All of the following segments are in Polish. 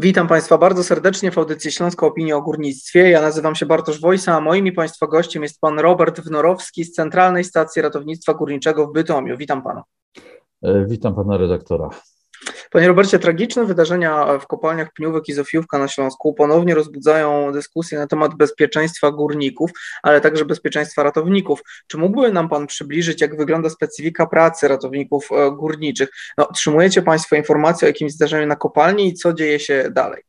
Witam Państwa bardzo serdecznie w audycji Śląska Opinia o Górnictwie. Ja nazywam się Bartosz Wojsa, a moim i Państwa gościem jest Pan Robert Wnorowski z Centralnej Stacji Ratownictwa Górniczego w Bytomiu. Witam Pana. E, witam Pana redaktora. Panie Robercie, tragiczne wydarzenia w kopalniach Pniówek i Zofiówka na Śląsku ponownie rozbudzają dyskusję na temat bezpieczeństwa górników, ale także bezpieczeństwa ratowników. Czy mógłby nam Pan przybliżyć, jak wygląda specyfika pracy ratowników e, górniczych? No, otrzymujecie Państwo informacje o jakimś zdarzeniu na kopalni i co dzieje się dalej?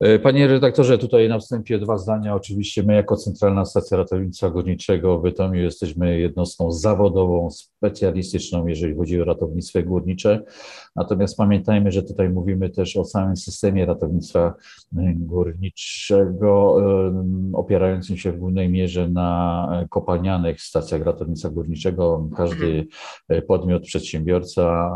E, panie redaktorze, tutaj na wstępie dwa zdania. Oczywiście my jako Centralna Stacja Ratownictwa Górniczego w Bytomiu jesteśmy jednostką zawodową, specjalistyczną, jeżeli chodzi o ratownictwo górnicze. Natomiast pamiętajmy, że tutaj mówimy też o całym systemie ratownictwa górniczego, opierającym się w głównej mierze na kopalnianych stacjach ratownictwa górniczego. Każdy podmiot, przedsiębiorca,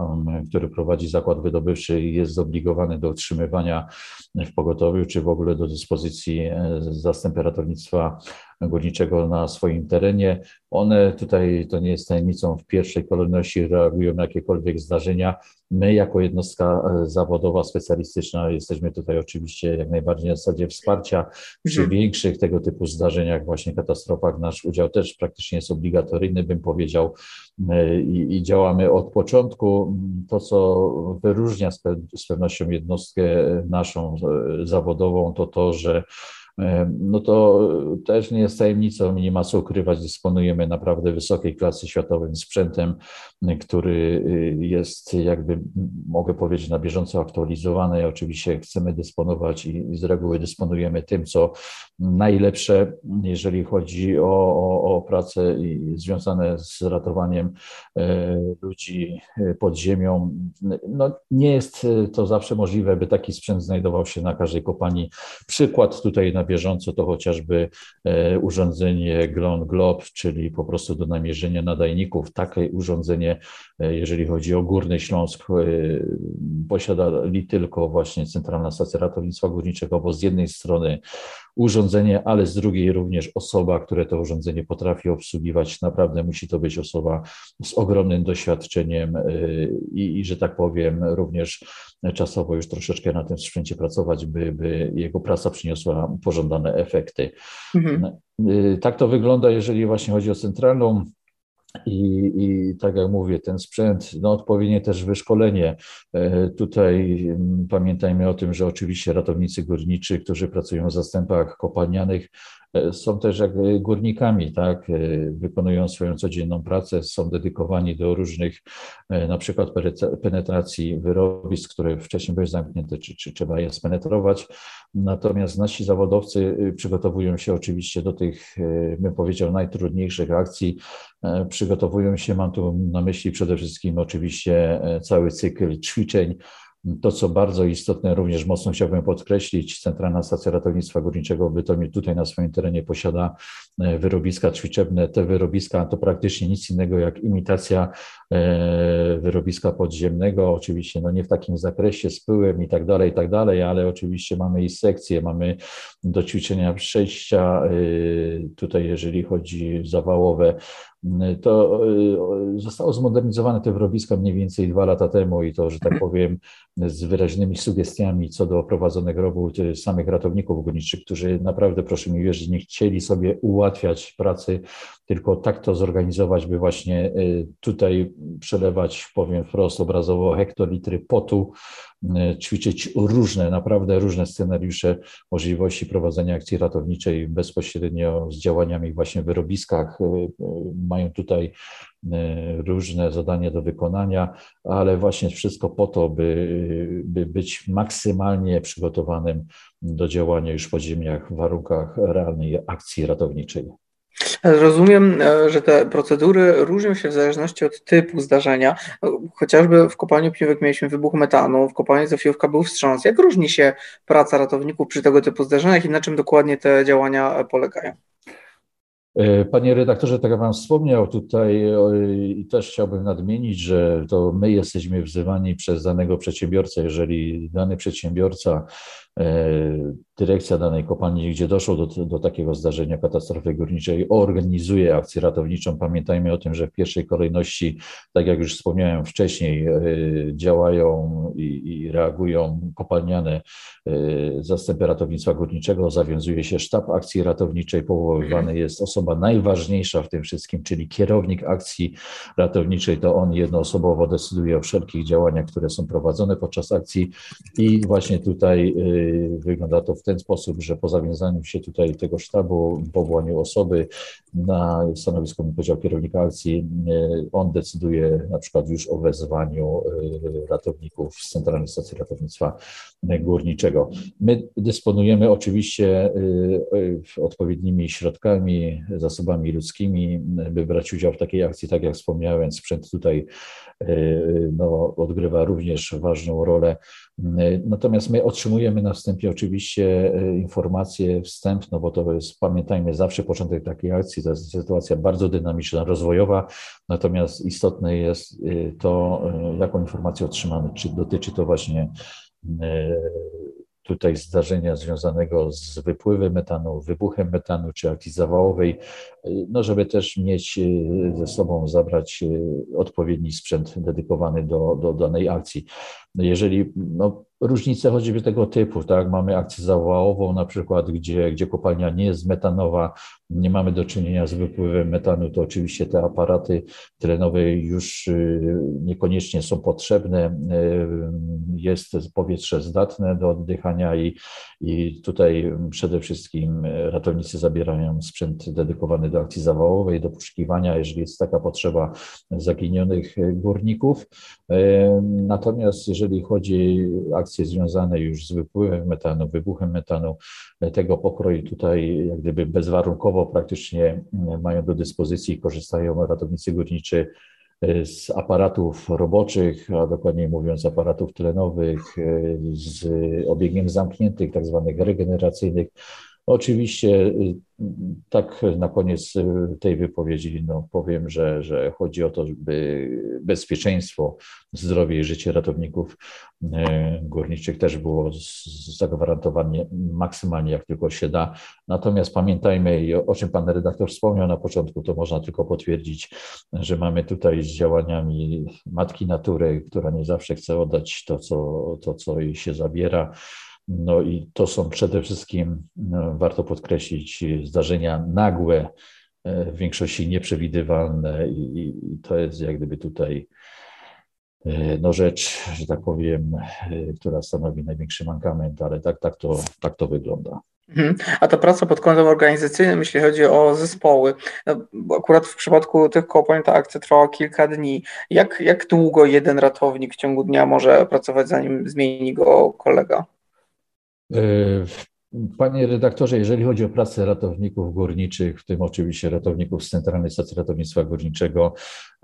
który prowadzi zakład wydobywczy jest zobligowany do utrzymywania w pogotowiu, czy w ogóle do dyspozycji e, zastępy ratownictwa górniczego na swoim terenie. One tutaj, to nie jest tajemnicą, w pierwszej kolejności reagują na jakiekolwiek zdarzenia. My, jako jednostka e, zawodowa, specjalistyczna, jesteśmy tutaj oczywiście jak najbardziej na zasadzie wsparcia. Przy mhm. większych tego typu zdarzeniach, właśnie katastrofach, nasz udział też praktycznie jest obligatoryjny, bym powiedział, e, i, i działamy od początku. To, co wyróżnia z, pe z pewnością jednostkę naszą e, zawodową, to to, że no to też nie jest tajemnicą, nie ma co ukrywać, dysponujemy naprawdę wysokiej klasy światowym sprzętem, który y, jest jakby, mogę powiedzieć, na bieżąco aktualizowany. Oczywiście chcemy dysponować i z reguły dysponujemy tym, co najlepsze, jeżeli chodzi o, o, o pracę związane z ratowaniem e, ludzi e, pod ziemią. No, nie jest to zawsze możliwe, by taki sprzęt znajdował się na każdej kopalni. Przykład tutaj na na bieżąco, to chociażby e, urządzenie Glon Globe, czyli po prostu do namierzenia nadajników. Takie urządzenie, e, jeżeli chodzi o Górny Śląsk, e, posiadali tylko właśnie Centralna Stacja Ratownictwa Górniczego, bo z jednej strony urządzenie, ale z drugiej również osoba, które to urządzenie potrafi obsługiwać. Naprawdę musi to być osoba z ogromnym doświadczeniem i, i że tak powiem, również czasowo już troszeczkę na tym sprzęcie pracować, by, by jego praca przyniosła pożądane efekty. Mhm. Y, tak to wygląda, jeżeli właśnie chodzi o centralną i, I, tak jak mówię, ten sprzęt, no odpowiednie też wyszkolenie. E, tutaj mm, pamiętajmy o tym, że oczywiście ratownicy górniczy, którzy pracują w zastępach kopalnianych, są też jak górnikami, tak, e, wykonują swoją codzienną pracę, są dedykowani do różnych, e, na przykład penetracji wyrobisk, które wcześniej były zamknięte, czy, czy trzeba je spenetrować. Natomiast nasi zawodowcy przygotowują się oczywiście do tych, bym powiedział, najtrudniejszych akcji. Przygotowują się, mam tu na myśli przede wszystkim oczywiście cały cykl ćwiczeń, to, co bardzo istotne, również mocno chciałbym podkreślić, Centralna Stacja Ratownictwa Górniczego w Bytomiu tutaj na swoim terenie posiada e, wyrobiska ćwiczebne. Te wyrobiska to praktycznie nic innego jak imitacja e, wyrobiska podziemnego, oczywiście no nie w takim zakresie z pyłem i tak dalej, i tak dalej, ale oczywiście mamy i sekcje, mamy do ćwiczenia przejścia, e, tutaj jeżeli chodzi zawałowe, to zostało zmodernizowane te wyrobiska mniej więcej dwa lata temu i to, że tak powiem, z wyraźnymi sugestiami co do prowadzonego robót samych ratowników górniczych, którzy naprawdę, proszę mi wierzyć, nie chcieli sobie ułatwiać pracy, tylko tak to zorganizować, by właśnie y, tutaj przelewać, powiem wprost obrazowo, hektolitry potu, y, ćwiczyć różne, naprawdę różne scenariusze możliwości prowadzenia akcji ratowniczej bezpośrednio z działaniami właśnie w wyrobiskach. Y, mają tutaj różne zadania do wykonania, ale właśnie wszystko po to, by, by być maksymalnie przygotowanym do działania już w podziemiach w warunkach realnej akcji ratowniczej. Rozumiem, e, że te procedury różnią się w zależności od typu zdarzenia. Chociażby w kopalni Pniówek mieliśmy wybuch metanu, w kopalni Zofijówka był wstrząs. Jak różni się praca ratowników przy tego typu zdarzeniach i na czym dokładnie te działania polegają? E, panie redaktorze, tak jak Pan wspomniał tutaj i też chciałbym nadmienić, że to my jesteśmy wzywani przez danego przedsiębiorcę. Jeżeli dany przedsiębiorca dyrekcja danej kopalni, gdzie doszło do, do takiego zdarzenia katastrofy górniczej, organizuje akcję ratowniczą. Pamiętajmy o tym, że w pierwszej kolejności, tak jak już wspomniałem wcześniej, działają i, i reagują kopalniane zastępy ratownictwa górniczego, zawiązuje się sztab akcji ratowniczej, powoływany jest osoba najważniejsza w tym wszystkim, czyli kierownik akcji ratowniczej, to on jednoosobowo decyduje o wszelkich działaniach, które są prowadzone podczas akcji. I właśnie tutaj wygląda to w ten sposób, że po zawiązaniu się tutaj tego sztabu, powołaniu osoby na stanowisko, bym powiedział, kierownika akcji, e, on decyduje na przykład już o wezwaniu e, ratowników z Centralnej Stacji Ratownictwa Górniczego. My dysponujemy oczywiście e, odpowiednimi środkami, zasobami ludzkimi, by brać udział w takiej akcji, tak jak wspomniałem, sprzęt tutaj no, odgrywa również ważną rolę. Natomiast my otrzymujemy na wstępie oczywiście informacje wstępne, bo to jest, pamiętajmy, zawsze początek takiej akcji, to jest sytuacja bardzo dynamiczna, rozwojowa, natomiast istotne jest y, to, y, jaką informację otrzymamy, czy dotyczy to właśnie tutaj zdarzenia związanego z wypływem metanu, wybuchem metanu czy akcji zawałowej, no żeby też mieć ze sobą, zabrać odpowiedni sprzęt dedykowany do, do danej akcji. Jeżeli no, różnice choćby tego typu, tak, mamy akcję zawałową na przykład, gdzie, gdzie kopalnia nie jest metanowa, nie mamy do czynienia z wypływem metanu, to oczywiście te aparaty tlenowe już y, niekoniecznie są potrzebne, y, jest powietrze zdatne do oddychania i, i tutaj przede wszystkim ratownicy zabierają sprzęt dedykowany do akcji zawałowej, do poszukiwania, jeżeli jest taka potrzeba zaginionych górników. Y, natomiast jeżeli chodzi o akcje związane już z wypływem metanu, wybuchem metanu, tego pokroju tutaj jak gdyby bezwarunkowo praktycznie mają do dyspozycji i korzystają ratownicy górniczy e, z aparatów roboczych, a dokładniej mówiąc aparatów tlenowych, e, z obiegiem zamkniętych, tak zwanych regeneracyjnych. Oczywiście tak na koniec y, tej wypowiedzi no, powiem, że, że chodzi o to, by bezpieczeństwo, zdrowie i życie ratowników y, górniczych też było zagwarantowane maksymalnie jak tylko się da. Natomiast pamiętajmy, o czym pan redaktor wspomniał na początku, to można tylko potwierdzić, że mamy tutaj z działaniami matki natury, która nie zawsze chce oddać to, co, to, co jej się zabiera no i to są przede wszystkim, no, warto podkreślić, zdarzenia nagłe, e, w większości nieprzewidywalne i, to jest jak gdyby tutaj e, no rzecz, że tak powiem, e, która stanowi największy mankament, ale tak, tak, to, tak to wygląda. Mhm. A ta praca pod kątem organizacyjnym, jeśli chodzi o zespoły, no, akurat w przypadku tych kopalń ta akcja trwała kilka dni. Jak, jak długo jeden ratownik w ciągu dnia może pracować, zanim zmieni go kolega? E, panie redaktorze, jeżeli chodzi o pracę ratowników górniczych, w tym oczywiście ratowników z Centralnej Stacji Ratownictwa Górniczego,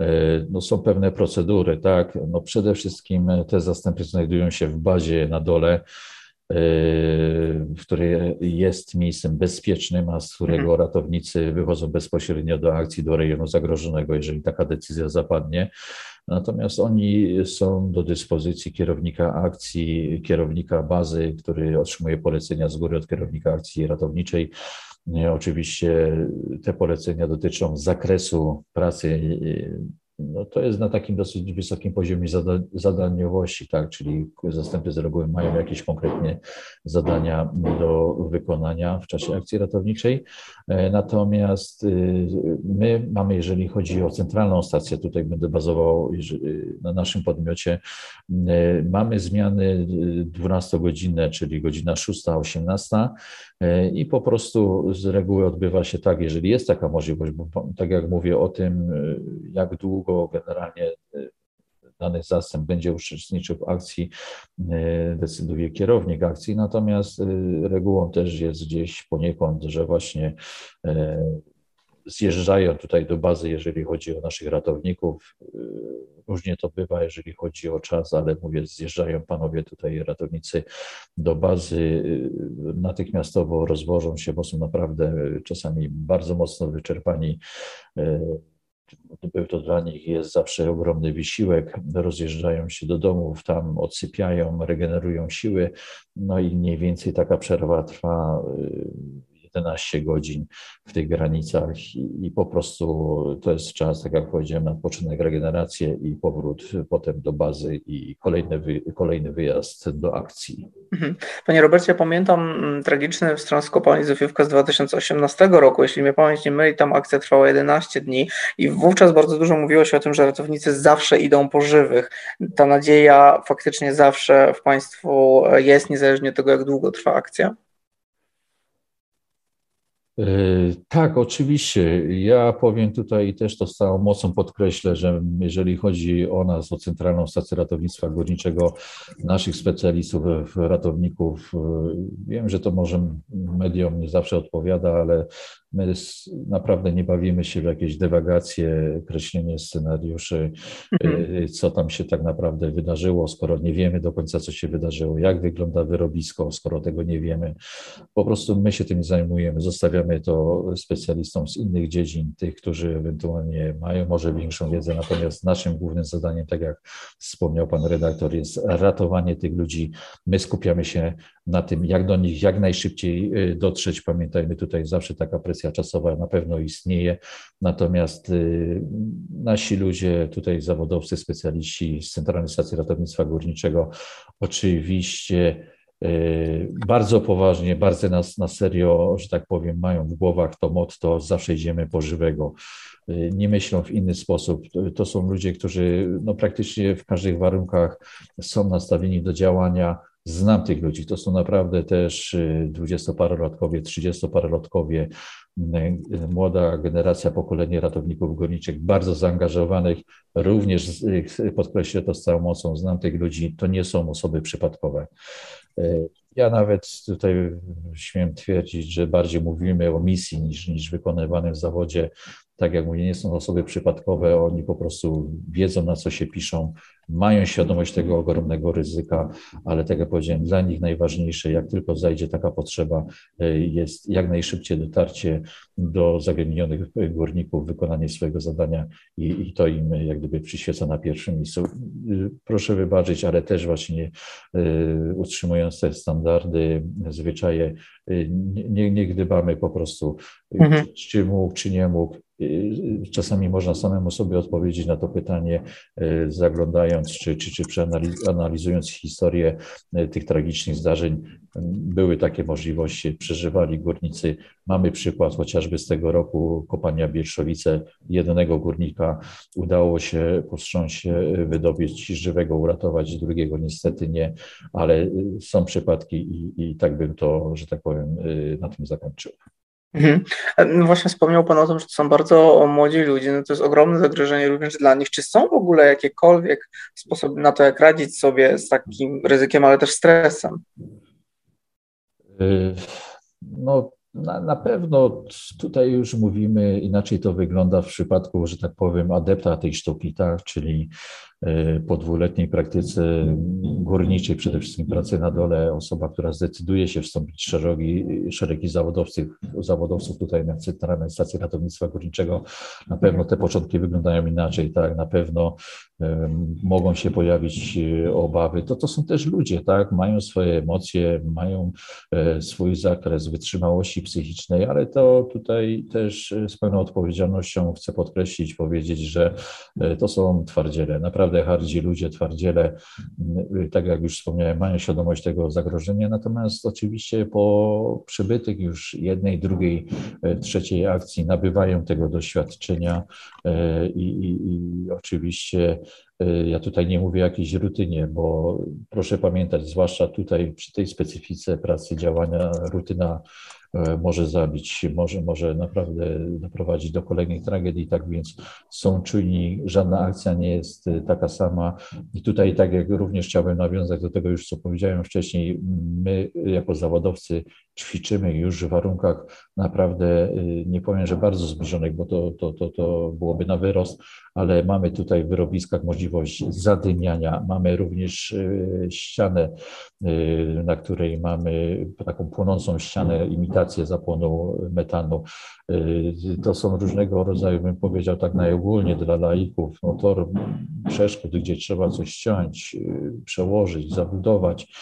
e, no są pewne procedury, tak? No przede wszystkim te zastępy znajdują się w bazie na dole, e, w której jest miejscem bezpiecznym, a z którego mhm. ratownicy wychodzą bezpośrednio do akcji, do rejonu zagrożonego, jeżeli taka decyzja zapadnie. Natomiast oni są do dyspozycji kierownika akcji, kierownika bazy, który otrzymuje polecenia z góry od kierownika akcji ratowniczej. Oczywiście te polecenia dotyczą zakresu pracy no to jest na takim dosyć wysokim poziomie zada zadaniowości, tak, czyli zastępy z reguły mają jakieś konkretnie zadania do wykonania w czasie akcji ratowniczej. E, natomiast y, my mamy, jeżeli chodzi o centralną stację, tutaj będę bazował na naszym podmiocie, y, mamy zmiany 12-godzinne, czyli godzina 6-18 e, i po prostu z reguły odbywa się tak, jeżeli jest taka możliwość, bo tak jak mówię o tym, y, jak długo długo generalnie y, dany zastęp będzie uczestniczył w akcji, y, decyduje kierownik akcji, natomiast y, regułą też jest gdzieś poniekąd, że właśnie zjeżdżają tutaj do bazy, jeżeli chodzi o naszych ratowników. Różnie to bywa, jeżeli chodzi o czas, ale mówię, zjeżdżają panowie tutaj ratownicy do bazy, natychmiastowo rozwożą się, bo są naprawdę czasami bardzo mocno wyczerpani był to dla nich jest zawsze ogromny wysiłek. Rozjeżdżają się do domów, tam odsypiają, regenerują siły, no i mniej więcej taka przerwa trwa 11 godzin w tych granicach i, i, po prostu to jest czas, tak jak powiedziałem, na odpoczynek, regenerację i powrót potem do bazy i kolejny, wy, kolejny wyjazd do akcji. Mhm. Panie Robercie, pamiętam mm, tragiczny wstrząs kopalni Zofiówka z 2018 roku. Jeśli mnie pamięć nie myli, tam akcja trwała 11 dni i wówczas bardzo dużo mówiło się o tym, że ratownicy zawsze idą po żywych. Ta nadzieja faktycznie zawsze w Państwu jest, niezależnie od tego, jak długo trwa akcja. E, tak, oczywiście. Ja powiem tutaj też to z całą mocą podkreślę, że jeżeli chodzi o nas, o Centralną Stację Ratownictwa Górniczego, naszych specjalistów, ratowników, e, wiem, że to może mediom nie zawsze odpowiada, ale My naprawdę nie bawimy się w jakieś dewagacje, kreślenie scenariuszy, mhm. y, co tam się tak naprawdę wydarzyło, skoro nie wiemy do końca, co się wydarzyło, jak wygląda wyrobisko, skoro tego nie wiemy. Po prostu my się tym zajmujemy, zostawiamy to specjalistom z innych dziedzin, tych, którzy ewentualnie mają może większą wiedzę, natomiast naszym głównym zadaniem, tak jak wspomniał pan redaktor, jest ratowanie tych ludzi. My skupiamy się na tym, jak do nich jak najszybciej y, dotrzeć. Pamiętajmy, tutaj zawsze taka presja czasowa na pewno istnieje, natomiast y, nasi ludzie, tutaj zawodowcy, specjaliści z Centralnej Stacji Ratownictwa Górniczego, oczywiście y, bardzo poważnie, bardzo nas na serio, że tak powiem, mają w głowach to motto, zawsze idziemy po żywego. Nie myślą w inny sposób. To są ludzie, którzy no, praktycznie w każdych warunkach są nastawieni do działania, Znam tych ludzi. To są naprawdę też y, dwudziestoparolatkowie, trzydziestoparolatkowie, y, młoda generacja, pokolenie ratowników górniczych, bardzo zaangażowanych. Również y, podkreślę to z całą mocą. Znam tych ludzi. To nie są osoby przypadkowe. Ja nawet tutaj śmiem twierdzić, że bardziej mówimy o misji niż, niż wykonywanym w zawodzie tak jak mówię, nie są osoby przypadkowe, oni po prostu wiedzą, na co się piszą, mają świadomość tego ogromnego ryzyka, ale tak jak powiedziałem, dla nich najważniejsze, jak tylko zajdzie taka potrzeba, e, jest jak najszybciej dotarcie do zagremionych górników, wykonanie swojego zadania i, i to im jak gdyby przyświeca na pierwszym miejscu. Proszę wybaczyć, ale też właśnie e, utrzymując te standardy, zwyczaje, e, nie, nie gdybamy po prostu, mhm. czy mógł, czy nie mógł, Czasami można samemu sobie odpowiedzieć na to pytanie, e, zaglądając czy, czy, czy przeanalizując historię e, tych tragicznych zdarzeń. Były takie możliwości, przeżywali górnicy. Mamy przykład chociażby z tego roku kopania Bielszowice. Jednego górnika udało się po wstrząsie wydobyć żywego, uratować, drugiego niestety nie, ale są przypadki i, i tak bym to, że tak powiem, na tym zakończył. Mhm. E, no właśnie wspomniał Pan o tym, że to są bardzo młodzi ludzie, no to jest ogromne zagrożenie również dla nich. Czy są w ogóle jakiekolwiek sposoby na to, jak radzić sobie z takim ryzykiem, ale też stresem? Y, no, na, na pewno tutaj już mówimy, inaczej to wygląda w przypadku, że tak powiem, adepta tej sztuki, tak, czyli E, po dwuletniej praktyce górniczej, przede wszystkim pracy na dole, osoba, która zdecyduje się wstąpić w szeregi, szeregi zawodowców, zawodowców tutaj na Centralnej Stacji Ratownictwa Górniczego, na pewno te początki wyglądają inaczej, tak, na pewno um, mogą się pojawić e, obawy. To, to są też ludzie, tak, mają swoje emocje, mają swój zakres wytrzymałości psychicznej, ale to tutaj też z pełną odpowiedzialnością chcę podkreślić, powiedzieć, że to są twardziele, naprawdę naprawdę hardzi ludzie, twardziele, mm, tak jak już wspomniałem, mają świadomość tego zagrożenia, natomiast oczywiście po przybytych już jednej, drugiej, e, trzeciej akcji nabywają tego doświadczenia e, i, i, i oczywiście ja tutaj nie mówię o jakiejś rutynie, bo proszę pamiętać, zwłaszcza tutaj przy tej specyfice pracy, działania, rutyna może zabić, może, może naprawdę doprowadzić do kolejnej tragedii. Tak więc są czujni, żadna akcja nie jest e, taka sama. I tutaj, tak jak również chciałbym nawiązać do tego już, co powiedziałem wcześniej, my jako zawodowcy ćwiczymy już w warunkach naprawdę, y, nie powiem, że bardzo zbliżonych, bo to, to, to, to byłoby na wyrost, ale mamy tutaj w wyrobiskach możliwość zadymiania. Mamy również y, ścianę, y, na której mamy taką płonącą ścianę, imitację zapłonu metanu. To są różnego rodzaju, bym powiedział tak najogólnie dla laików, no tor przeszkód, gdzie trzeba coś ściąć, przełożyć, zabudować.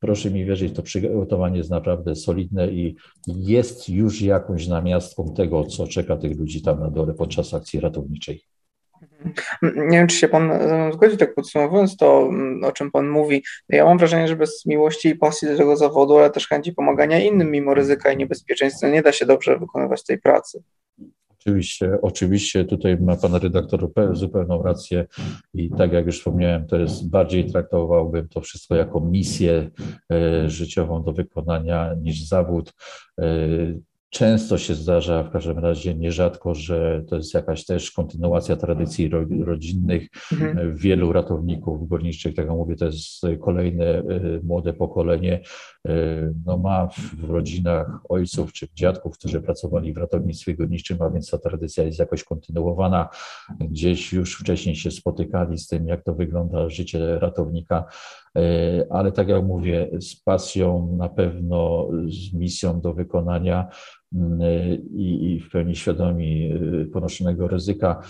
Proszę mi wierzyć, to przygotowanie jest naprawdę solidne i jest już jakąś namiastką tego, co czeka tych ludzi tam na dole podczas akcji ratowniczej. Nie wiem, czy się Pan zgodzi, tak podsumowując to, o czym Pan mówi. Ja mam wrażenie, że bez miłości i pasji do tego zawodu, ale też chęci pomagania innym mimo ryzyka i niebezpieczeństwa nie da się dobrze wykonywać tej pracy. Oczywiście, oczywiście tutaj ma pan redaktor zupełną rację i tak jak już wspomniałem, to jest bardziej traktowałbym to wszystko jako misję e, życiową do wykonania niż zawód. E, Często się zdarza, w każdym razie nierzadko, że to jest jakaś też kontynuacja tradycji rodzinnych. Mhm. Wielu ratowników górniczych, tak jak mówię, to jest kolejne y, młode pokolenie, y, no ma w rodzinach ojców czy dziadków, którzy pracowali w ratownictwie górniczym, a więc ta tradycja jest jakoś kontynuowana. Gdzieś już wcześniej się spotykali z tym, jak to wygląda życie ratownika, ale tak jak mówię, z pasją na pewno, z misją do wykonania i, i w pełni świadomi y, ponoszonego ryzyka.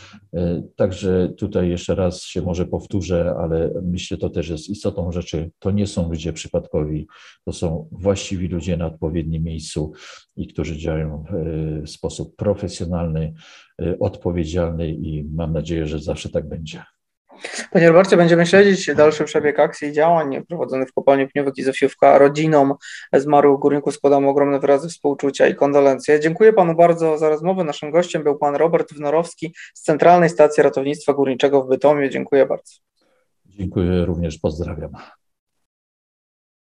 Także tutaj jeszcze raz się może powtórzę, ale myślę, to też jest istotą rzeczy. To nie są ludzie przypadkowi, to są właściwi ludzie na odpowiednim miejscu i którzy działają w sposób profesjonalny, odpowiedzialny i mam nadzieję, że zawsze tak będzie. Panie Robercie, będziemy śledzić dalszy przebieg akcji i działań prowadzonych w kopalni pniówek i Zofiówka. Rodzinom zmarłych górników składamy ogromne wyrazy współczucia i kondolencje. Dziękuję Panu bardzo za rozmowę. Naszym gościem był Pan Robert Wnorowski z Centralnej Stacji Ratownictwa Górniczego w Bytomie. Dziękuję bardzo. Dziękuję również, pozdrawiam.